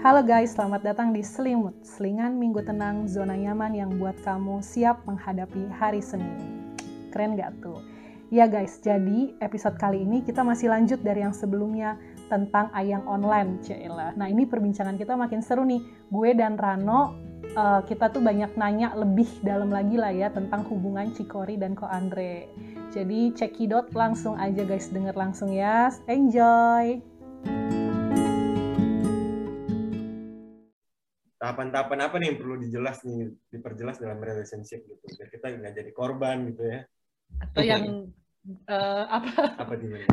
Halo guys, selamat datang di Selimut, selingan minggu tenang, zona nyaman yang buat kamu siap menghadapi hari Senin. Keren gak tuh? Ya guys, jadi episode kali ini kita masih lanjut dari yang sebelumnya tentang ayang online, Cila. Nah ini perbincangan kita makin seru nih. Gue dan Rano, uh, kita tuh banyak nanya lebih dalam lagi lah ya tentang hubungan Cikori dan Ko Andre. Jadi cekidot langsung aja guys, denger langsung ya. Enjoy! Tahapan-tahapan apa nih yang perlu dijelas nih diperjelas dalam relationship gitu biar kita nggak jadi korban gitu ya? Atau yang uh, apa? Apa gimana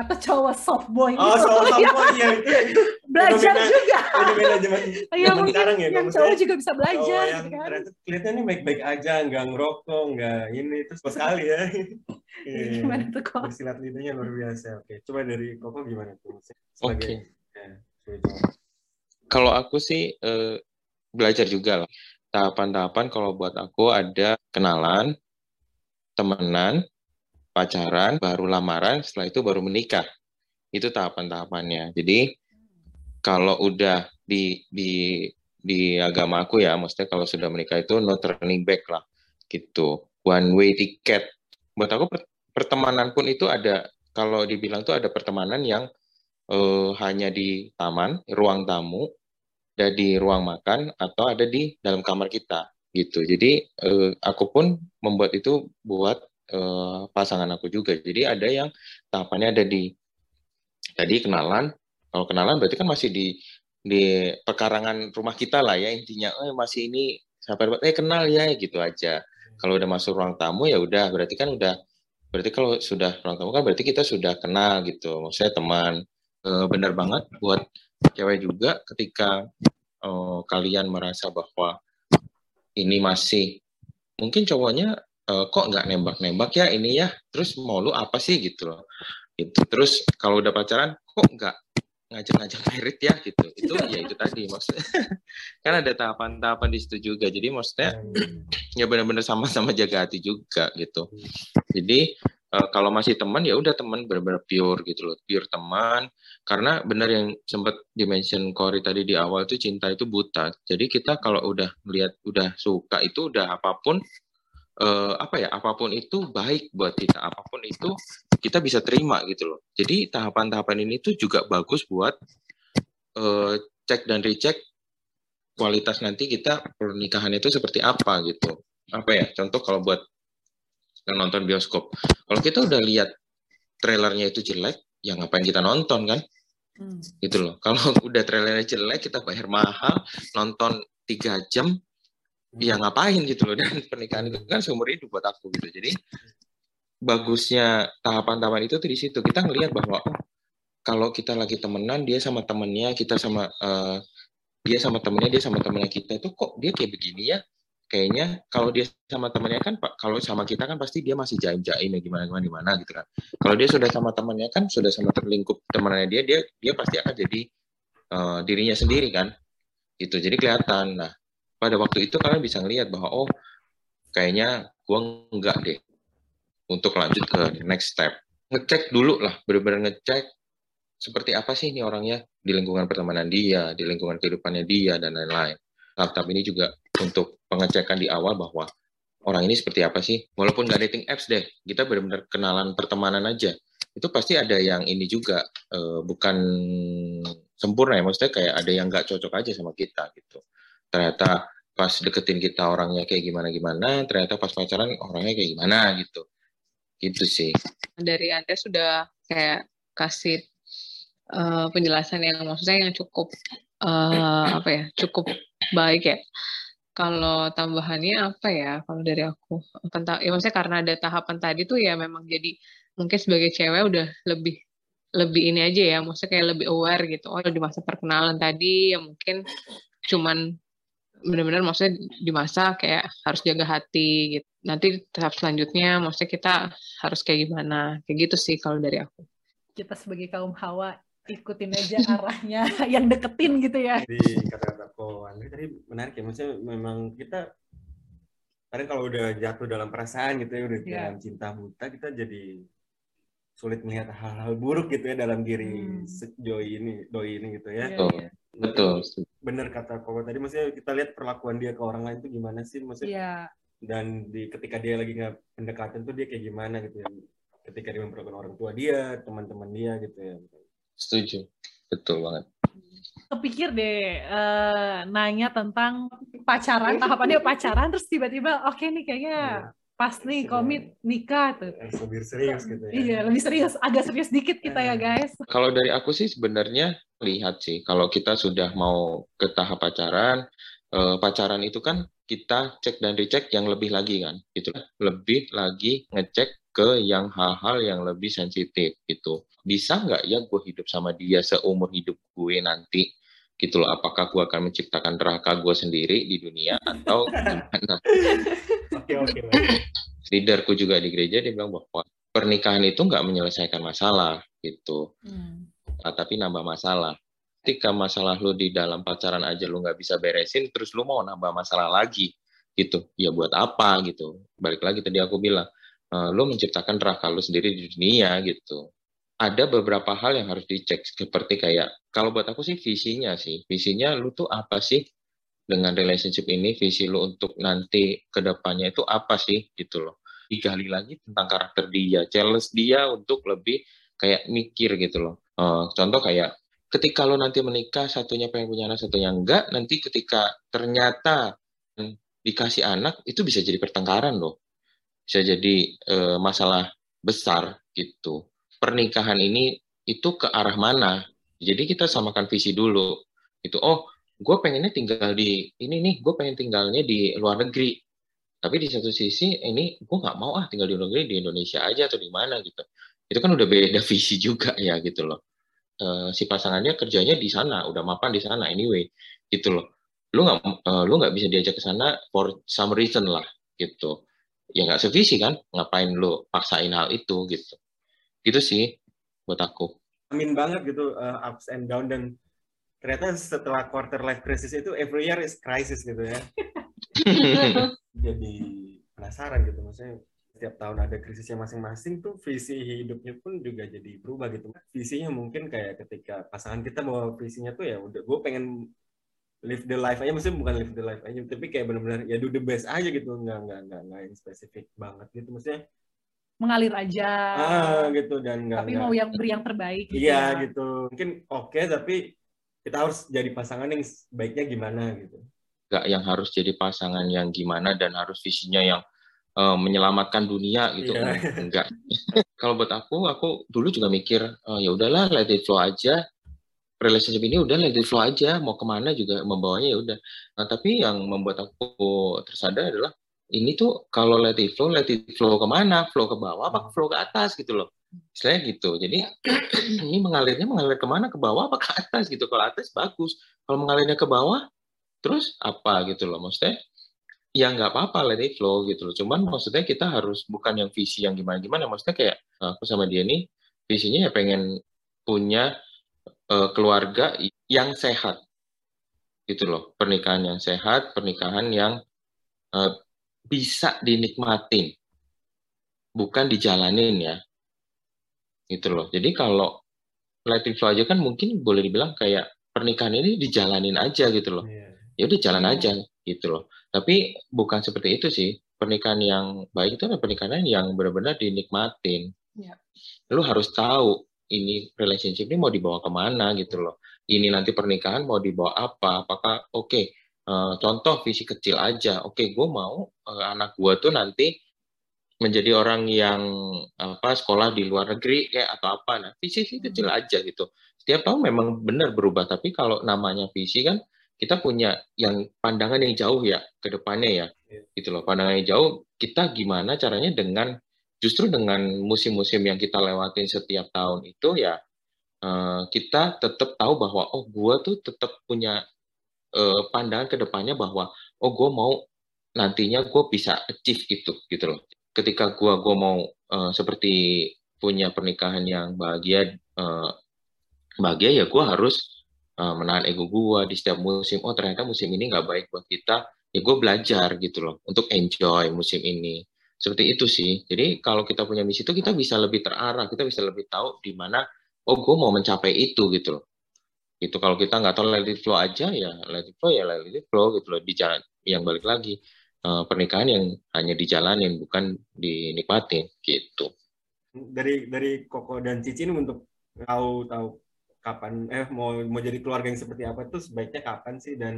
atau cowok soft boy oh gitu. soft, soft boy ya itu, itu belajar fenomena, juga. fenomena zaman ya, mungkin sekarang ya yang cowok juga bisa belajar oh, yang gitu kan? kelihatannya baik-baik aja nggak ngerokok nggak ini terus sekali ya. Yeah. gimana tuh kok? Silat lidahnya luar biasa oke. Coba dari koko gimana tuh? Sebagai okay. ya, kalau aku sih eh, belajar juga lah. Tahapan-tahapan kalau buat aku ada kenalan, temenan, pacaran, baru lamaran, setelah itu baru menikah. Itu tahapan-tahapannya. Jadi kalau udah di di di agama aku ya, maksudnya kalau sudah menikah itu no turning back lah, gitu. One way ticket. Buat aku pertemanan pun itu ada, kalau dibilang tuh ada pertemanan yang uh, hanya di taman, ruang tamu, ada di ruang makan atau ada di dalam kamar kita gitu. Jadi eh, aku pun membuat itu buat eh, pasangan aku juga. Jadi ada yang tahapannya ada di tadi kenalan. Kalau kenalan berarti kan masih di di pekarangan rumah kita lah ya intinya. Eh masih ini sahabat eh kenal ya gitu aja. Kalau udah masuk ruang tamu ya udah berarti kan udah berarti kalau sudah ruang tamu kan berarti kita sudah kenal gitu. Maksudnya teman. Eh, benar banget buat cewek juga ketika uh, kalian merasa bahwa ini masih mungkin cowoknya uh, kok nggak nembak-nembak ya ini ya terus mau lu apa sih gitu loh. Itu terus kalau udah pacaran kok nggak ngajak-ngajak merit ya gitu. Itu ya itu tadi maksudnya. Kan ada tahapan-tahapan di situ juga. Jadi maksudnya ya benar-benar sama-sama jaga hati juga gitu. Jadi uh, kalau masih teman ya udah teman benar-benar pure gitu loh pure teman. Karena benar yang sempat dimention Cory tadi di awal itu cinta itu buta. Jadi kita kalau udah melihat udah suka itu udah apa pun uh, apa ya apa pun itu baik buat kita apa pun itu kita bisa terima gitu loh. Jadi tahapan-tahapan ini tuh juga bagus buat uh, cek dan recheck kualitas nanti kita pernikahan itu seperti apa gitu. Apa ya contoh kalau buat nonton bioskop. Kalau kita udah lihat trailernya itu jelek, ya ngapain kita nonton kan? Hmm. Gitu loh. Kalau udah trailernya jelek, kita bayar mahal, nonton tiga jam, hmm. ya ngapain gitu loh. Dan pernikahan itu kan seumur hidup buat aku gitu. Jadi bagusnya tahapan-tahapan itu tuh di situ. Kita ngelihat bahwa oh, kalau kita lagi temenan, dia sama temennya, kita sama uh, dia sama temennya, dia sama temennya kita itu kok dia kayak begini ya? Kayaknya kalau dia sama temannya kan pak kalau sama kita kan pasti dia masih jaim-jaim ya gimana gimana gimana gitu kan. Kalau dia sudah sama temannya kan sudah sama terlingkup temannya dia dia dia pasti akan jadi uh, dirinya sendiri kan itu jadi kelihatan. Nah pada waktu itu kalian bisa ngelihat bahwa oh kayaknya gua enggak deh untuk lanjut ke next step. Ngecek dulu lah benar-benar ngecek seperti apa sih ini orangnya di lingkungan pertemanan dia di lingkungan kehidupannya dia dan lain-lain. Tahap ini juga untuk pengecekan di awal bahwa orang ini seperti apa sih. Walaupun nggak dating apps deh, kita benar-benar kenalan pertemanan aja. Itu pasti ada yang ini juga uh, bukan sempurna ya, maksudnya kayak ada yang nggak cocok aja sama kita gitu. Ternyata pas deketin kita orangnya kayak gimana-gimana, ternyata pas pacaran orangnya kayak gimana gitu. Gitu sih. Dari Anda sudah kayak kasih uh, penjelasan yang maksudnya yang cukup uh, apa ya, cukup baik ya kalau tambahannya apa ya? Kalau dari aku tentang ya maksudnya karena ada tahapan tadi tuh ya memang jadi mungkin sebagai cewek udah lebih lebih ini aja ya maksudnya kayak lebih aware gitu. Oh di masa perkenalan tadi ya mungkin cuman benar-benar maksudnya di masa kayak harus jaga hati gitu. Nanti tahap selanjutnya maksudnya kita harus kayak gimana? Kayak gitu sih kalau dari aku. Kita sebagai kaum hawa ikutin aja arahnya yang deketin gitu ya. Di kata-kata Ko Andri tadi menarik ya, maksudnya memang kita kadang kalau udah jatuh dalam perasaan gitu ya, udah yeah. dalam cinta buta, kita jadi sulit melihat hal-hal buruk gitu ya dalam diri hmm. doi ini, doi ini gitu ya. Yeah, yeah. betul bener kata Koko tadi maksudnya kita lihat perlakuan dia ke orang lain tuh gimana sih maksudnya Iya. dan di ketika dia lagi nggak pendekatan tuh dia kayak gimana gitu ya ketika dia memperlakukan orang tua dia teman-teman dia gitu ya setuju betul banget Kepikir deh eh, nanya tentang pacaran, tahapannya pacaran, terus tiba-tiba oke nih kayaknya pas nih Sudah. komit nikah tuh. Lebih serius gitu ya Iya, lebih serius, agak serius dikit kita ya guys. Kalau dari aku sih sebenarnya lihat sih, kalau kita sudah mau ke tahap pacaran, eh, pacaran itu kan kita cek dan dicek yang lebih lagi kan, gitu. Lebih lagi ngecek ke yang hal-hal yang lebih sensitif gitu. Bisa nggak ya gue hidup sama dia seumur hidup gue nanti? Gitu loh, apakah gue akan menciptakan neraka gue sendiri di dunia atau gimana? oke oke. Leaderku juga di gereja dia bilang bahwa pernikahan itu nggak menyelesaikan masalah gitu. Hmm. Nah, tapi nambah masalah. Ketika masalah lu di dalam pacaran aja lu nggak bisa beresin, terus lu mau nambah masalah lagi, gitu. Ya buat apa gitu? Balik lagi tadi aku bilang, eh, lu menciptakan neraka lu sendiri di dunia gitu. Ada beberapa hal yang harus dicek, seperti kayak, kalau buat aku sih visinya sih. Visinya lu tuh apa sih dengan relationship ini, visi lu untuk nanti ke depannya itu apa sih gitu loh. Digali lagi tentang karakter dia, challenge dia untuk lebih kayak mikir gitu loh. Eh, contoh kayak ketika lo nanti menikah satunya pengen punya anak satunya enggak nanti ketika ternyata dikasih anak itu bisa jadi pertengkaran loh bisa jadi eh, masalah besar gitu. Pernikahan ini itu ke arah mana? Jadi kita samakan visi dulu itu oh gue pengennya tinggal di ini nih gue pengen tinggalnya di luar negeri. Tapi di satu sisi ini gue nggak mau ah tinggal di luar negeri di Indonesia aja atau di mana gitu. Itu kan udah beda visi juga ya gitu loh. Eh, si pasangannya kerjanya di sana udah mapan di sana anyway gitu loh. Lu nggak eh, lu nggak bisa diajak ke sana for some reason lah gitu ya nggak sevisi kan ngapain lu paksain hal itu gitu. Gitu sih buat aku. Amin banget gitu uh, ups and down dan ternyata setelah quarter life crisis itu every year is crisis gitu ya. Jadi penasaran gitu maksudnya setiap tahun ada krisisnya masing-masing tuh visi hidupnya pun juga jadi berubah gitu. Visinya mungkin kayak ketika pasangan kita mau visinya tuh ya udah gue pengen live the life aja maksudnya bukan live the life aja tapi kayak benar-benar ya do the best aja gitu nggak nggak nggak nggak yang spesifik banget gitu maksudnya Mengalir aja. ah gitu dan nggak tapi nggak- mau yang beri yang terbaik gitu Iya ya. gitu. Mungkin oke tapi kita harus jadi pasangan yang baiknya gimana gitu. nggak yang harus jadi pasangan yang gimana dan harus visinya yang eh, menyelamatkan dunia gitu Iya. enggak kalau buat aku aku dulu juga mikir eh, ya udahlah let it flow aja relationship ini udah let it flow aja mau ke mana juga membawanya ya udah. Nah, tapi yang membuat aku tersadar adalah ini tuh kalau let it flow let it flow ke mana flow ke bawah apa flow ke atas gitu loh. Istilahnya gitu. Jadi ini mengalirnya mengalir ke mana? Ke bawah apa ke atas gitu? Kalau atas bagus. Kalau mengalirnya ke bawah terus apa gitu loh. Maksudnya ya nggak apa-apa let it flow gitu loh. Cuman maksudnya kita harus bukan yang visi yang gimana gimana maksudnya kayak aku sama dia nih visinya ya pengen punya eh, keluarga yang sehat gitu loh pernikahan yang sehat pernikahan yang eh, bisa dinikmatin bukan dijalanin ya gitu loh jadi kalau it flow aja kan mungkin boleh dibilang kayak pernikahan ini dijalanin aja gitu loh Iya. ya udah jalan aja gitu loh. Tapi bukan seperti itu sih. Pernikahan yang baik itu adalah pernikahan yang benar-benar dinikmatin. Iya. Lu harus tahu ini relationship ini mau dibawa ke mana gitu loh. Ini nanti pernikahan mau dibawa apa? Apakah oke? eh, contoh visi kecil aja. Oke, gue mau eh, anak gue tuh nanti menjadi orang yang apa sekolah di luar negeri kayak atau apa. Nah, visi sih kecil aja gitu. Setiap tahun memang benar berubah. Tapi kalau namanya visi kan kita punya yang pandangan yang jauh ya ke depannya ya Iya. gitu loh pandangan yang jauh kita gimana caranya dengan justru dengan musim-musim yang kita lewatin setiap tahun itu ya eh, kita tetap tahu bahwa oh gua tuh tetap punya eh, pandangan ke depannya bahwa oh gue mau nantinya gue bisa achieve itu gitu loh ketika gua gua mau eh, seperti punya pernikahan yang bahagia eh, bahagia ya gua harus uh, menahan ego gue di setiap musim. Oh ternyata musim ini nggak baik buat kita. Ya gue belajar gitu loh untuk enjoy musim ini. Seperti itu sih. Jadi kalau kita punya misi itu kita bisa lebih terarah, kita bisa lebih tahu di mana. Oh gue mau mencapai itu gitu loh. itu kalau kita nggak tahu let it flow aja ya let it flow ya let it flow gitu loh di jalan yang balik lagi uh, pernikahan yang hanya dijalanin bukan dinikmatin gitu dari dari Koko dan Cici ini untuk tahu tahu kapan eh mau mau jadi keluarga yang seperti apa tuh sebaiknya kapan sih dan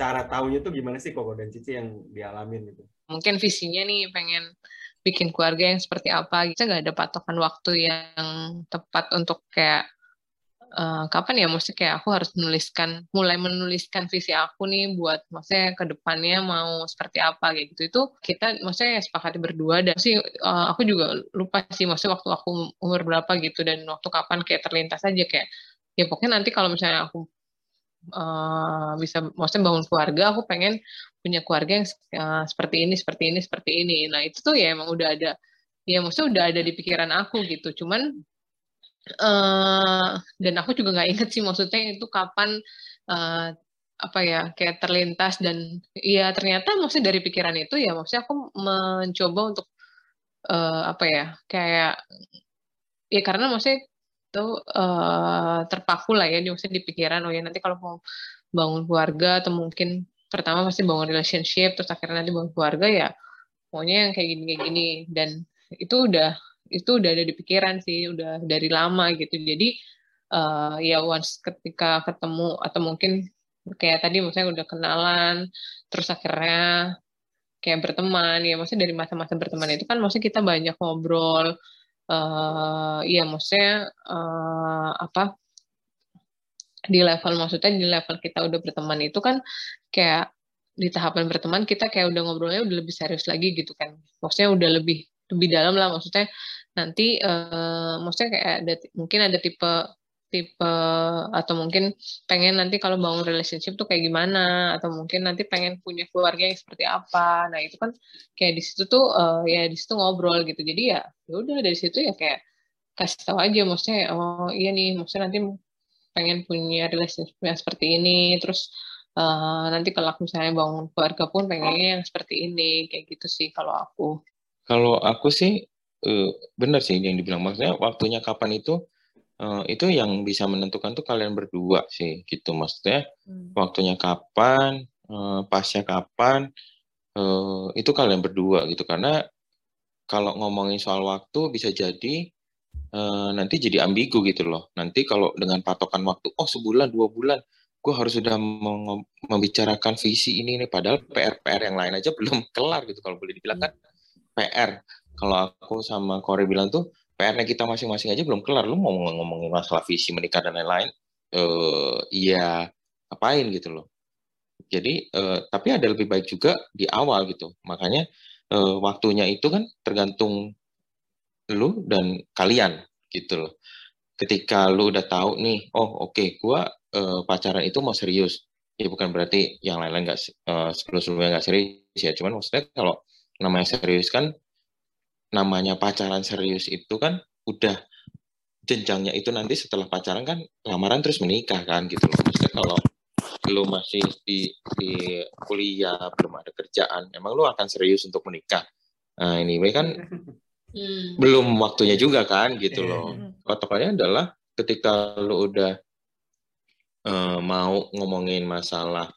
cara tahunya tuh gimana sih Koko dan Cici yang dialamin gitu mungkin visinya nih pengen bikin keluarga yang seperti apa kita nggak ada patokan waktu yang tepat untuk kayak uh, kapan ya? Maksudnya kayak aku harus menuliskan mulai menuliskan visi aku nih buat maksudnya ke depannya mau seperti apa gitu. Itu kita maksudnya sepakati berdua dan sih uh, aku juga lupa sih maksudnya waktu aku umur berapa gitu dan waktu kapan kayak terlintas aja kayak ya pokoknya nanti kalau misalnya aku uh, bisa maksudnya bangun keluarga aku pengen punya keluarga yang uh, seperti ini seperti ini seperti ini. Nah itu tuh ya emang udah ada ya maksudnya udah ada di pikiran aku gitu. Cuman Uh, dan aku juga nggak inget sih maksudnya itu kapan uh, apa ya kayak terlintas dan ya ternyata maksudnya dari pikiran itu ya maksudnya aku mencoba untuk uh, apa ya kayak ya karena maksudnya itu uh, terpaku lah ya maksudnya di pikiran oh ya nanti kalau mau bangun keluarga atau mungkin pertama pasti bangun relationship terus akhirnya nanti bangun keluarga ya maunya yang kayak gini kayak gini. Dan itu udah itu udah ada di pikiran sih udah dari lama gitu. Jadi uh, ya once ketika ketemu atau mungkin kayak tadi misalnya udah kenalan terus akhirnya kayak berteman ya maksudnya dari masa-masa berteman itu kan maksudnya kita banyak ngobrol uh, ya maksudnya uh, apa di level maksudnya di level kita udah berteman itu kan kayak di tahapan berteman kita kayak udah ngobrolnya udah lebih serius lagi gitu kan. Maksudnya udah lebih lebih dalam lah maksudnya nanti uh, maksudnya kayak ada mungkin ada tipe tipe atau mungkin pengen nanti kalau bangun relationship tuh kayak gimana atau mungkin nanti pengen punya keluarga yang seperti apa. Nah itu kan kayak di situ tuh uh, ya di situ ngobrol gitu. Jadi ya, ya udah dari situ ya kayak kasih tahu aja maksudnya oh iya nih maksudnya nanti pengen punya relationship yang seperti ini. Terus uh, nanti kalau aku misalnya bangun keluarga pun pengennya yang seperti ini kayak gitu sih kalau aku. Kalau aku sih uh, benar sih yang dibilang. Maksudnya waktunya kapan itu uh, itu yang bisa menentukan tuh kalian berdua sih gitu. Maksudnya hmm. waktunya kapan uh, pasnya kapan uh, itu kalian berdua gitu. Karena kalau ngomongin soal waktu bisa jadi uh, nanti jadi ambigu gitu loh. Nanti kalau dengan patokan waktu oh sebulan dua bulan gue harus sudah membicarakan visi ini nih padahal PR PR yang lain aja belum kelar gitu. Kalau boleh dibilang kan PR kalau aku sama Kore bilang tuh PR-nya kita masing-masing aja belum kelar. Lu mau ngomongin masalah visi menikah dan lain-lain, uh, iya apain gitu loh. Jadi, uh, tapi ada lebih baik juga di awal gitu. Makanya uh, waktunya itu kan tergantung lu dan kalian gitu loh. Ketika lu udah tahu nih, oh oke, okay, gua uh, pacaran itu mau serius. Ya bukan berarti yang lain-lain nggak uh, sebelum-sebelumnya nggak serius ya. Cuman maksudnya kalau namanya serius kan namanya pacaran serius itu kan udah jenjangnya itu nanti setelah pacaran kan lamaran terus menikah kan gitu loh. Maksudnya kalau lu masih di, di kuliah belum ada kerjaan, emang lu akan serius untuk menikah. Nah, ini anyway kan hmm. belum waktunya juga kan gitu loh. Patokannya adalah ketika lu udah uh, mau ngomongin masalah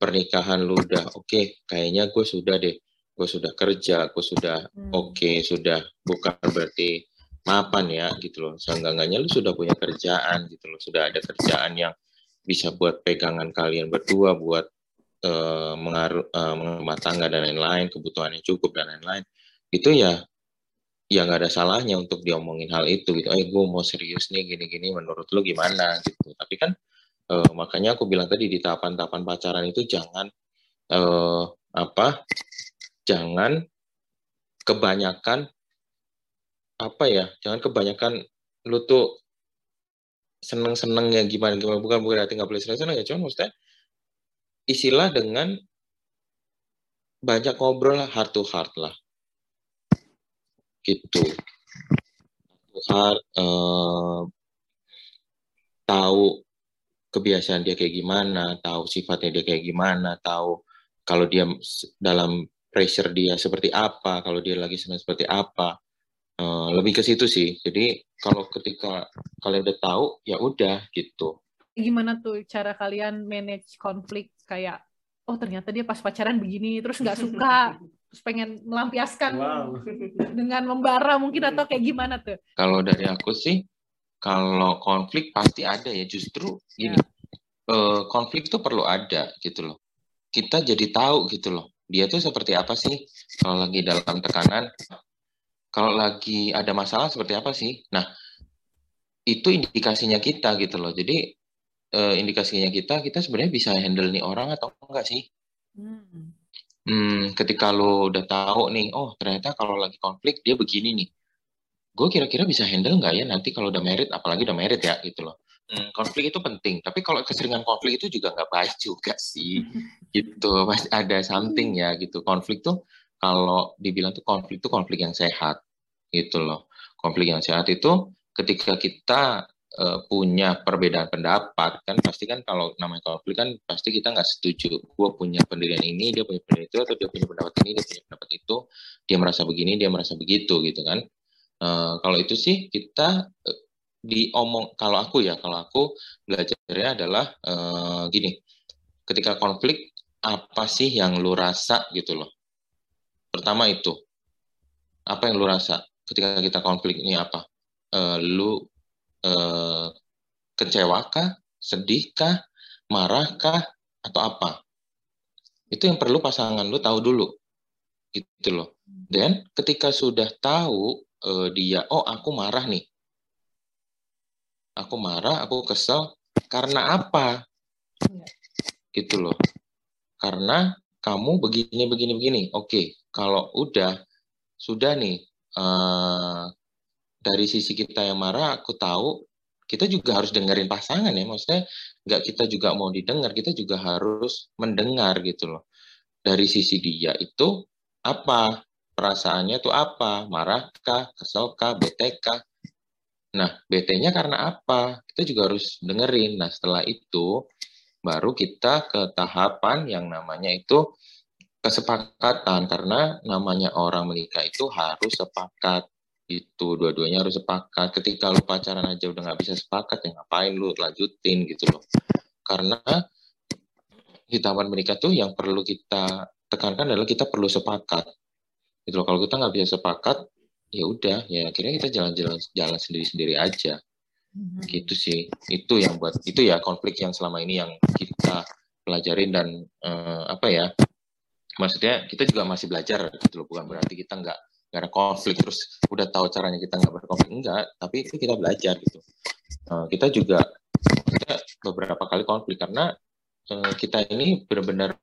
pernikahan lu udah oke, okay, kayaknya gue sudah deh gue sudah kerja, gue sudah hmm. oke, okay, sudah bukan berarti mapan ya gitu loh. Seenggak-enggaknya lu sudah punya kerjaan gitu loh, sudah ada kerjaan yang bisa buat pegangan kalian berdua, buat uh, mengaruh uh, mengembat tangga dan lain-lain, kebutuhannya cukup dan lain-lain. Itu ya ya nggak ada salahnya untuk diomongin hal itu gitu. Eh gue mau serius nih gini-gini, menurut lu gimana gitu. Tapi kan uh, makanya aku bilang tadi di tahapan-tahapan pacaran itu jangan uh, apa jangan kebanyakan apa ya jangan kebanyakan lu tuh seneng-seneng ya gimana gimana. Bukan bukan arti nggak boleh seneng-seneng ya cuman maksudnya istilah dengan banyak ngobrol lah heart to heart lah. Gitu. Heart eh, tahu kebiasaan dia kayak gimana tahu sifatnya dia kayak gimana tahu kalau dia dalam pressure dia seperti apa, kalau dia lagi senang seperti apa. Uh, lebih ke situ sih. Jadi kalau ketika kalian udah tahu, ya udah gitu. gimana tuh cara kalian manage konflik kayak oh ternyata dia pas pacaran begini terus nggak suka terus pengen melampiaskan wow. dengan membara mungkin atau kayak gimana tuh kalau dari aku sih kalau konflik pasti ada ya justru gini ya. uh, konflik tuh perlu ada gitu loh kita jadi tahu gitu loh dia tuh seperti apa sih? Kalau lagi dalam tekanan kalau lagi ada masalah seperti apa sih? Nah itu indikasinya kita gitu loh. Jadi uh, indikasinya kita kita sebenarnya bisa handle nih orang atau enggak sih? Hmm. Hmm, ketika lo udah tahu nih oh ternyata kalau lagi konflik dia begini nih. Gue kira-kira bisa handle nggak ya nanti kalau udah merit apalagi udah merit ya gitu loh hmm, konflik itu penting. Tapi kalau keseringan konflik itu juga nggak baik juga sih. Gitu. Pasti ada something ya gitu. Konflik tuh kalau dibilang tuh konflik tuh konflik yang sehat gitu loh. Konflik yang sehat itu ketika kita uh, punya perbedaan pendapat kan pasti kan kalau namanya konflik kan pasti kita nggak setuju. Gue punya pendirian ini dia punya pendirian itu atau dia punya pendapat ini dia punya pendapat itu dia merasa begini dia merasa begitu gitu kan. Uh, kalau itu sih kita uh, diomong kalau aku ya kalau aku belajarnya adalah uh, gini ketika konflik apa sih yang lu rasa gitu loh pertama itu apa yang lu rasa ketika kita konflik ini apa uh, lu eh, kecewakah, sedihkah, marahkah, atau apa? Itu yang perlu pasangan lu tahu dulu, gitu loh. Dan ketika sudah tahu eh, dia, oh aku marah nih, aku marah, aku kesel, karena apa? Gitu loh. Karena kamu begini, begini, begini. Oke, kalau udah, sudah nih, uh, dari sisi kita yang marah aku tahu kita juga harus dengerin pasangan ya. Maksudnya nggak kita juga mau didengar kita juga harus mendengar gitu loh. Dari sisi dia itu apa? Perasaannya tuh apa? Marahkah? Keselkah? Betekah nah betenya karena apa? Kita juga harus dengerin. Nah setelah itu baru kita ke tahapan yang namanya itu kesepakatan. Karena namanya orang menikah itu harus sepakat. Itu dua-duanya harus sepakat. Ketika lu pacaran aja udah nggak bisa sepakat ya ngapain lu lanjutin gitu loh. Karena di taman menikah tuh yang perlu kita tekankan adalah kita perlu sepakat. Gitu loh. Kalau kita nggak bisa sepakat ya udah ya akhirnya kita jalan-jalan jalan sendiri-sendiri aja. Hmm. gitu sih. Itu yang buat itu ya konflik yang selama ini yang kita pelajarin dan uh, apa ya maksudnya kita juga masih belajar gitu loh. Bukan berarti kita nggak gak ada konflik terus udah tahu caranya kita nggak berkonflik. Enggak tapi itu kita belajar gitu. Uh, kita juga kita beberapa kali konflik karena uh, kita ini benar-benar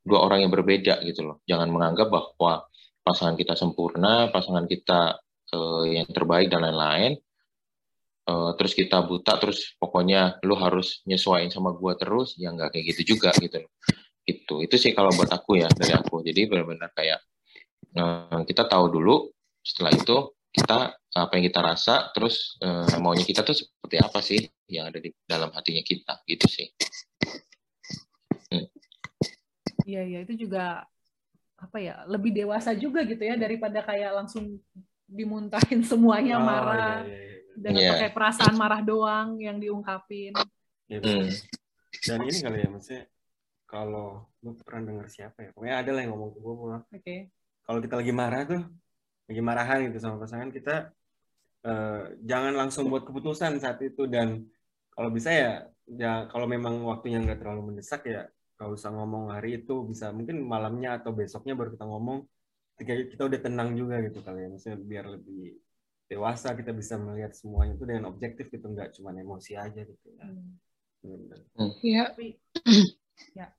dua orang yang berbeda gitu loh. Jangan menganggap bahwa pasangan kita sempurna pasangan kita uh, yang terbaik dan lain-lain uh, terus kita buta terus pokoknya lu harus nyesuaiin sama gua terus ya nggak kayak gitu juga gitu. Itu itu sih kalau buat aku ya dari aku. Jadi benar-benar kayak Nah, kita tahu dulu, setelah itu kita apa yang kita rasa, terus uh, maunya kita tuh seperti apa sih yang ada di dalam hatinya kita, gitu sih. Hmm. Iya, iya. Itu juga apa ya lebih dewasa juga gitu ya daripada kayak langsung dimuntahin semuanya oh, marah iya, iya, iya. dan yeah. pakai perasaan marah doang yang diungkapin. Ya, hmm. Dan ini kali ya maksudnya kalau lu pernah dengar siapa ya pokoknya ada lah yang ngomong ke gue Oke. Okay kalau kita lagi marah tuh lagi marahan gitu sama pasangan kita uh, jangan langsung buat keputusan saat itu dan kalau bisa ya ya kalau memang waktunya nggak terlalu mendesak ya kalau usah ngomong hari itu bisa mungkin malamnya atau besoknya baru kita ngomong ketika kita udah tenang juga gitu kali ya maksudnya biar lebih dewasa kita bisa melihat semuanya itu dengan objektif gitu nggak cuma emosi aja gitu ya. Hmm. Iya. Ya.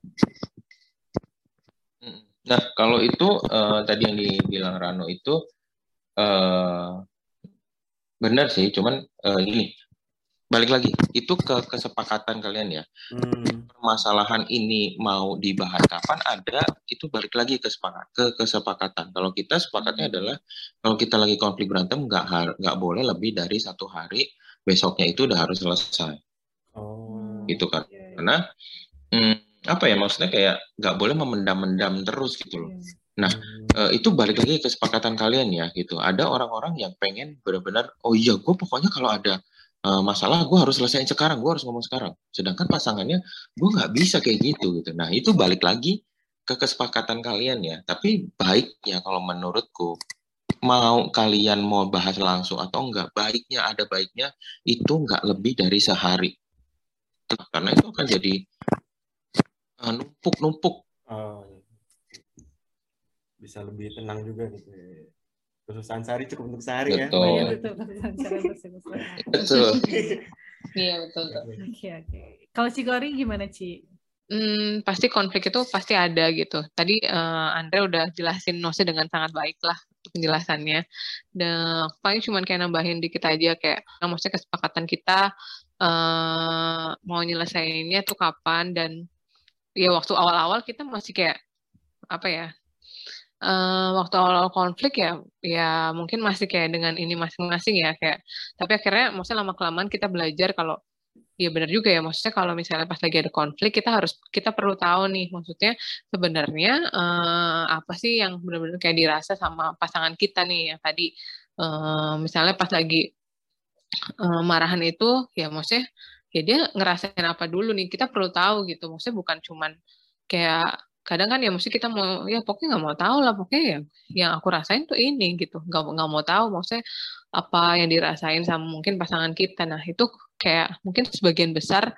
Nah, kalau itu uh, tadi yang dibilang Rano itu uh, benar sih, cuman uh, ini balik lagi itu ke kesepakatan kalian ya. Hmm. Permasalahan ini mau dibahas kapan ada itu balik lagi ke sepakat ke kesepakatan. Kalau kita sepakatnya adalah kalau kita lagi konflik berantem nggak nggak boleh lebih dari satu hari besoknya itu udah harus selesai. Oh. Gitu kan? Yeah, yeah. Karena hmm, apa ya maksudnya kayak nggak boleh memendam-mendam terus gitu loh. Iya. Nah uh, itu balik lagi ke kesepakatan kalian ya gitu. Ada orang-orang yang pengen benar-benar oh iya gue pokoknya kalau ada uh, masalah gue harus selesaiin sekarang gue harus ngomong sekarang. Sedangkan pasangannya gue nggak bisa kayak gitu gitu. Nah itu balik lagi ke kesepakatan kalian ya. Tapi baiknya kalau menurutku mau kalian mau bahas langsung atau enggak baiknya ada baiknya itu enggak lebih dari sehari. Karena itu akan jadi uh, numpuk-numpuk. Oh, iya. bisa lebih tenang juga gitu ya. Kesusahan sehari cukup untuk sehari ya. betul. ya betul betul iya betul oke oke kalau Cikori gimana Ci Hmm, pasti konflik itu pasti ada gitu. Tadi uh, Andre udah jelasin Nose dengan sangat baik lah penjelasannya. Dan paling cuma kayak nambahin dikit aja kayak, nah, maksudnya kesepakatan kita uh, mau nyelesainnya tuh kapan dan ya waktu awal-awal kita masih kayak apa ya? Uh, waktu awal-awal konflik ya, ya mungkin masih kayak dengan ini masing-masing ya kayak. Tapi akhirnya, maksudnya lama kelamaan kita belajar kalau Iya benar juga ya, maksudnya kalau misalnya pas lagi ada konflik kita harus kita perlu tahu nih, maksudnya sebenarnya uh, apa sih yang benar-benar kayak dirasa sama pasangan kita nih yang tadi uh, misalnya pas lagi uh, marahan itu ya maksudnya ya dia ngerasain apa dulu nih kita perlu tahu gitu, maksudnya bukan cuman kayak kadang kan ya mesti kita mau ya pokoknya nggak mau tahu lah pokoknya ya yang aku rasain tuh ini gitu. Nggak nggak mau tahu maksudnya apa yang dirasain sama mungkin pasangan kita. Nah itu kayak mungkin sebagian besar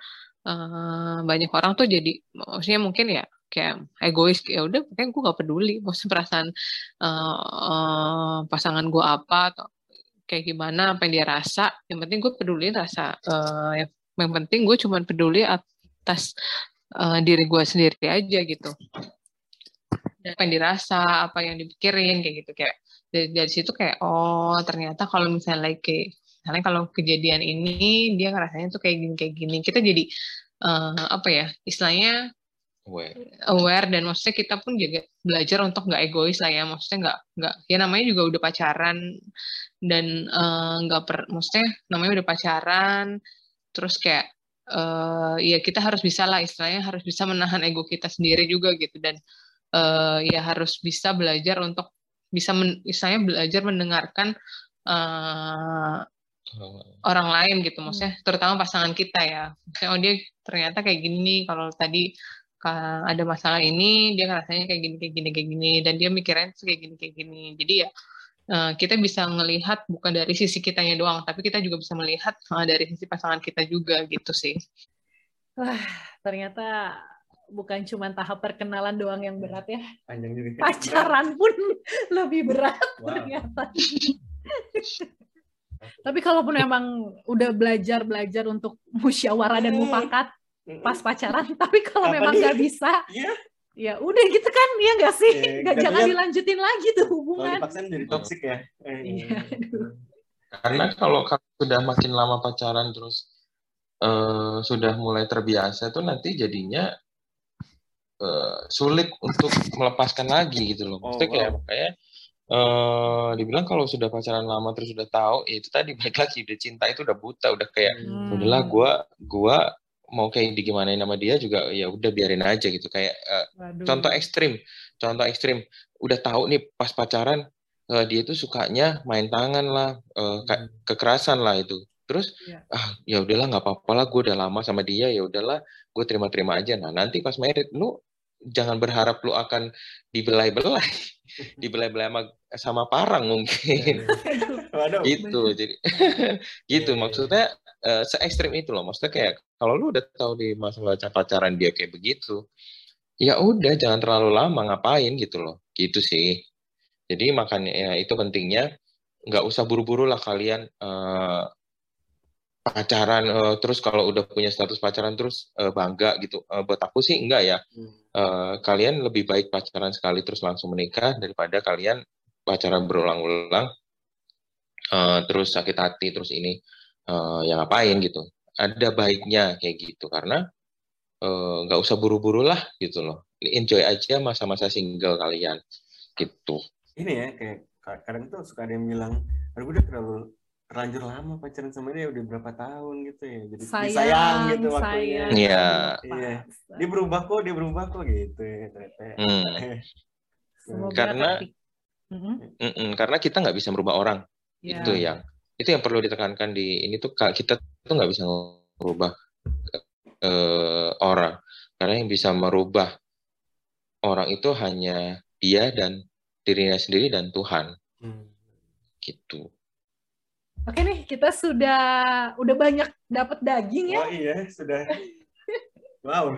uh, banyak orang tuh jadi maksudnya mungkin ya kayak egois ya udah pokoknya gue nggak peduli maksudnya perasaan uh, uh, pasangan gue apa atau kayak gimana apa yang dia rasa. Yang penting gue peduli rasa uh, yang penting gue cuma peduli atas uh, diri gue sendiri aja gitu. Dan apa yang dirasa apa yang dipikirin kayak gitu kayak dari, dari situ kayak oh ternyata kalau misalnya like misalnya kalau kejadian ini dia ngerasanya tuh kayak gini kayak gini. Kita jadi uh, apa ya istilahnya aware. aware dan maksudnya kita pun juga belajar untuk nggak egois lah ya. Maksudnya nggak nggak ya namanya juga udah pacaran dan eh, nggak uh, per maksudnya namanya udah pacaran terus kayak uh, ya kita harus bisa lah istilahnya harus bisa menahan ego kita sendiri juga gitu. Dan uh, ya harus bisa belajar untuk bisa men, istilahnya belajar mendengarkan uh, orang lain gitu maksudnya terutama pasangan kita ya. Maksudnya oh dia ternyata kayak gini kalau tadi ada masalah ini dia rasanya kayak gini kayak gini kayak gini. Dan dia mikirnya kayak gini kayak gini. Jadi ya kita bisa melihat bukan dari sisi kitanya doang, tapi kita juga bisa melihat uh, dari sisi pasangan kita juga gitu sih. Wah, ternyata bukan cuma tahap perkenalan doang yang berat ya. Panjang juga. Pacaran pun lebih berat wow. ternyata. Tapi kalaupun emang udah belajar-belajar untuk musyawarah dan mufakat pas pacaran, tapi kalau memang nggak bisa, yeah ya udah gitu kan ya nggak sih? Yeah, nggak jangan ya, dilanjutin lagi tuh hubungan. Kalau jadi toksik ya? Iya, karena kalau sudah makin lama pacaran terus uh, sudah mulai terbiasa tuh nanti jadinya uh, sulit untuk melepaskan lagi gitu loh. Maksudnya oh, kayak wow. kayak uh, dibilang kalau sudah pacaran lama terus sudah tahu ya itu tadi baik lagi udah cinta itu udah buta udah kayak hmm. udahlah gue gue mau kayak di gimana nama dia juga ya udah biarin aja gitu. Kayak uh, contoh ekstrim contoh ekstrim. Udah tahu nih pas pacaran uh, dia itu sukanya main tangan lah uh, kekerasan lah itu. Terus ya. ah ya udahlah nggak apa-apa lah gue udah lama sama dia ya udahlah gue terima-terima aja. Nah nanti pas married lu jangan berharap lu akan dibelai-belai dibelai-belai sama, sama parang mungkin. Gitu jadi gitu iya, iya. maksudnya uh, se ekstrim itu loh. Maksudnya kayak kalau lu udah tahu di masalah pacaran dia kayak begitu ya udah jangan terlalu lama ngapain gitu loh. Gitu sih. Jadi makanya ya, itu pentingnya. Nggak usah buru-buru lah kalian uh, pacaran uh, terus kalau udah punya status pacaran terus uh, bangga gitu. Uh, buat aku sih enggak ya. Uh, kalian lebih baik pacaran sekali terus langsung menikah daripada kalian pacaran berulang-ulang. Uh, terus sakit hati terus ini uh, yang ngapain gitu. Ada baiknya kayak gitu karena eh, nggak uh, usah buru-buru lah gitu loh. Enjoy aja masa-masa single kalian gitu. Ini ya kayak kadang tuh suka ada yang bilang aduh udah terlalu terlanjur lama pacaran sama dia udah berapa tahun gitu ya. Jadi sayang, sayang gitu waktunya. iya. Iya. Dia berubah kok dia berubah kok gitu ya ternyata. Hmm. karena mm -hmm. karena kita nggak bisa merubah orang. Yeah. itu yang itu yang perlu ditekankan di ini tuh kita itu nggak bisa merubah uh, orang karena yang bisa merubah orang itu hanya dia dan dirinya sendiri dan Tuhan hmm. gitu Oke nih, kita sudah udah banyak dapat daging ya. Oh iya, sudah. wow,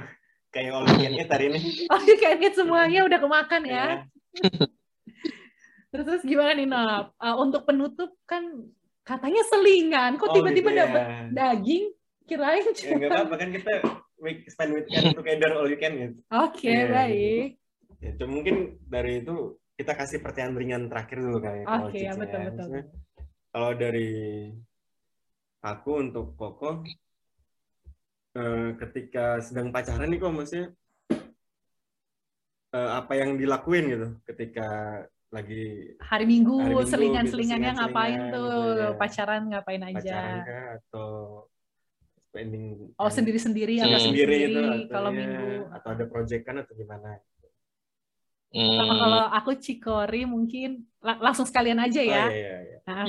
kayak all you hari ini. All you can semuanya udah kemakan ya. Iya. terus terus gimana nih Nap? Uh, untuk penutup kan katanya selingan, kok oh, tiba-tiba oh, gitu ya. dapat daging? Kirain cuma. Ya, enggak apa-apa kan kita week spend weekend together all you can gitu. Oke, okay, ya, baik. Ya, mungkin dari itu kita kasih pertanyaan ringan terakhir dulu kali. Oke, okay, ya, betul betul. Maksudnya, kalau dari aku untuk Koko eh, ketika sedang pacaran nih kok maksudnya eh, apa yang dilakuin gitu ketika lagi hari Minggu, minggu selingan-selingannya gitu, ngapain tuh gitu, ya. pacaran ngapain aja pacaran kah, atau spending oh sendiri-sendiri atau hmm. sendiri itu kalau ya, minggu atau ada project kan atau gimana hmm. kalau aku Cikori mungkin langsung sekalian aja ya oh, iya, iya, iya. Nah,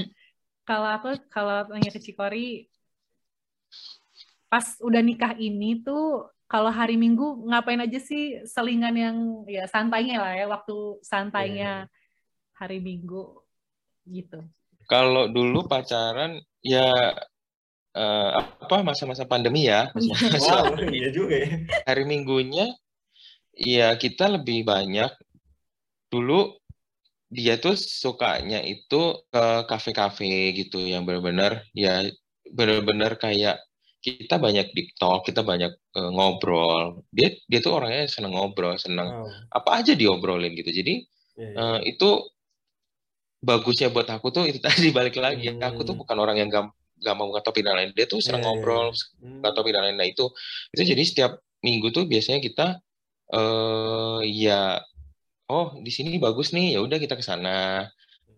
kalau aku kalau tanya ke Cikori pas udah nikah ini tuh kalau hari Minggu ngapain aja sih selingan yang ya santainya lah ya waktu santainya yeah. Hari Minggu gitu. Kalau dulu pacaran ya uh, apa masa-masa pandemi ya. Masa oh, iya juga ya. Hari Minggunya ya kita lebih banyak dulu dia tuh sukanya itu ke kafe-kafe gitu yang benar-benar ya benar-benar kayak kita banyak di talk, kita banyak uh, ngobrol. Dia dia tuh orangnya seneng ngobrol, seneng oh. apa aja diobrolin gitu. Jadi yeah, yeah. Uh, itu bagusnya buat aku tuh itu tadi balik lagi. Hmm. Aku tuh bukan orang yang gam, gampang buka topik dan lain. Dia tuh seneng yeah, ngobrol, yeah. Hmm. buka topik dan lain. Nah itu itu jadi setiap minggu tuh biasanya kita uh, ya oh di sini bagus nih ya udah kita ke sana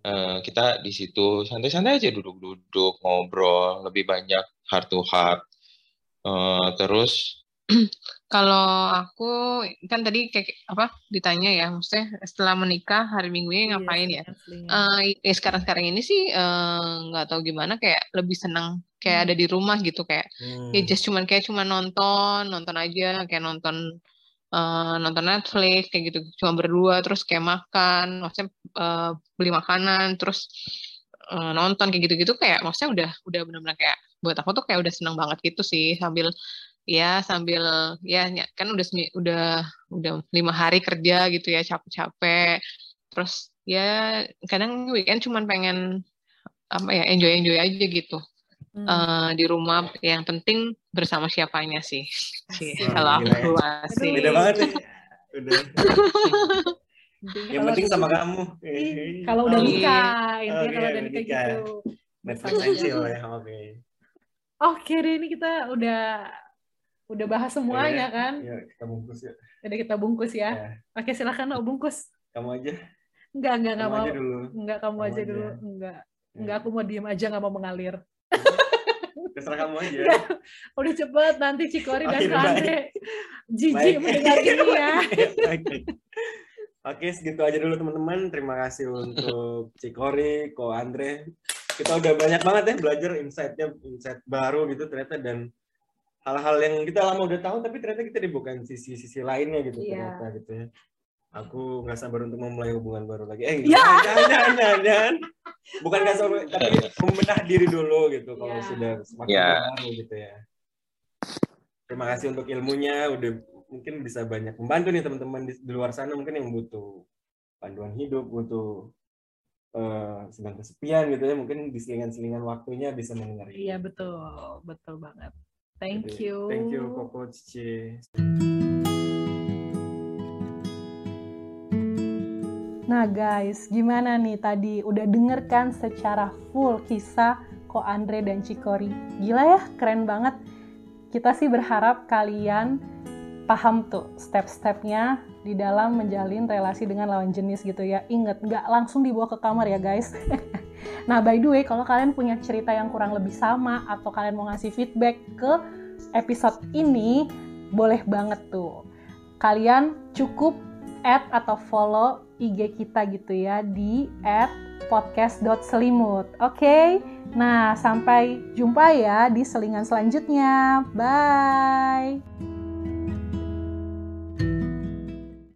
uh, kita di situ santai-santai aja duduk-duduk ngobrol lebih banyak heart to heart uh, terus kalau aku kan tadi kayak apa ditanya ya maksudnya setelah menikah hari minggunya iya, ngapain ya uh, ya sekarang sekarang ini sih nggak uh, tahu gimana kayak lebih senang kayak hmm. ada di rumah gitu kayak ya hmm. ya just cuman kayak cuma nonton nonton aja kayak nonton uh, nonton Netflix kayak gitu cuma berdua terus kayak makan maksudnya uh, beli makanan terus uh, nonton kayak gitu-gitu kayak maksudnya udah udah benar-benar kayak buat aku tuh kayak udah seneng banget gitu sih sambil ya sambil ya kan udah udah udah lima hari kerja gitu ya capek-capek. Terus ya kadang weekend cuman pengen apa ya enjoy enjoy aja gitu. Hmm. uh, di rumah yang penting bersama siapanya sih. Sih kalau aku sih beda banget nih. Udah. Yang penting sama kamu. Kalau udah nikah intinya okay, kalau udah nikah gitu. Netflix ya oke. Oke deh ini kita udah udah bahas semuanya ya, kan? Ya kita bungkus ya. Udah kita bungkus ya, ya. oke silakan lo bungkus. Kamu aja. Enggak enggak enggak mau. dulu. enggak kamu, kamu aja, aja. Dulu enggak enggak aku mau diem aja nggak mau mengalir. Terserah kamu aja. Udah. Cepet nanti Cikori dan Andre jijik mendengar ini ya. Oke, segitu aja dulu teman-teman. Terima kasih untuk Cikori, Ko Andre. Kita udah banyak banget ya belajar insight-nya, insight baru gitu ternyata dan hal-hal yang kita lama udah tahu tapi ternyata kita dibukain sisi-sisi lainnya gitu yeah. ternyata gitu ya aku nggak sabar untuk memulai hubungan baru lagi. Eh, ya. jangan, jangan, jangan, Bukan nggak sabar, tapi membenah diri dulu gitu. Kalau yeah. sudah semakin yeah. baru gitu ya. Terima kasih untuk ilmunya. Udah mungkin bisa banyak membantu nih teman-teman di, di luar sana mungkin yang butuh panduan hidup, butuh uh, sedang kesepian gitu ya. Mungkin di selingan-selingan waktunya bisa mendengar. Iya betul, betul banget. Thank Jadi, you. Thank you, Koko Cici. Nah guys, gimana nih tadi udah denger kan secara full kisah Ko Andre dan Cikori? Gila ya, keren banget. Kita sih berharap kalian paham tuh step-stepnya di dalam menjalin relasi dengan lawan jenis gitu ya. Ingat, nggak langsung dibawa ke kamar ya guys. nah by the way, kalau kalian punya cerita yang kurang lebih sama atau kalian mau ngasih feedback ke episode ini, boleh banget tuh. Kalian cukup add atau follow IG kita gitu ya di podcast.selimut. Oke, okay? nah sampai jumpa ya di selingan selanjutnya. Bye.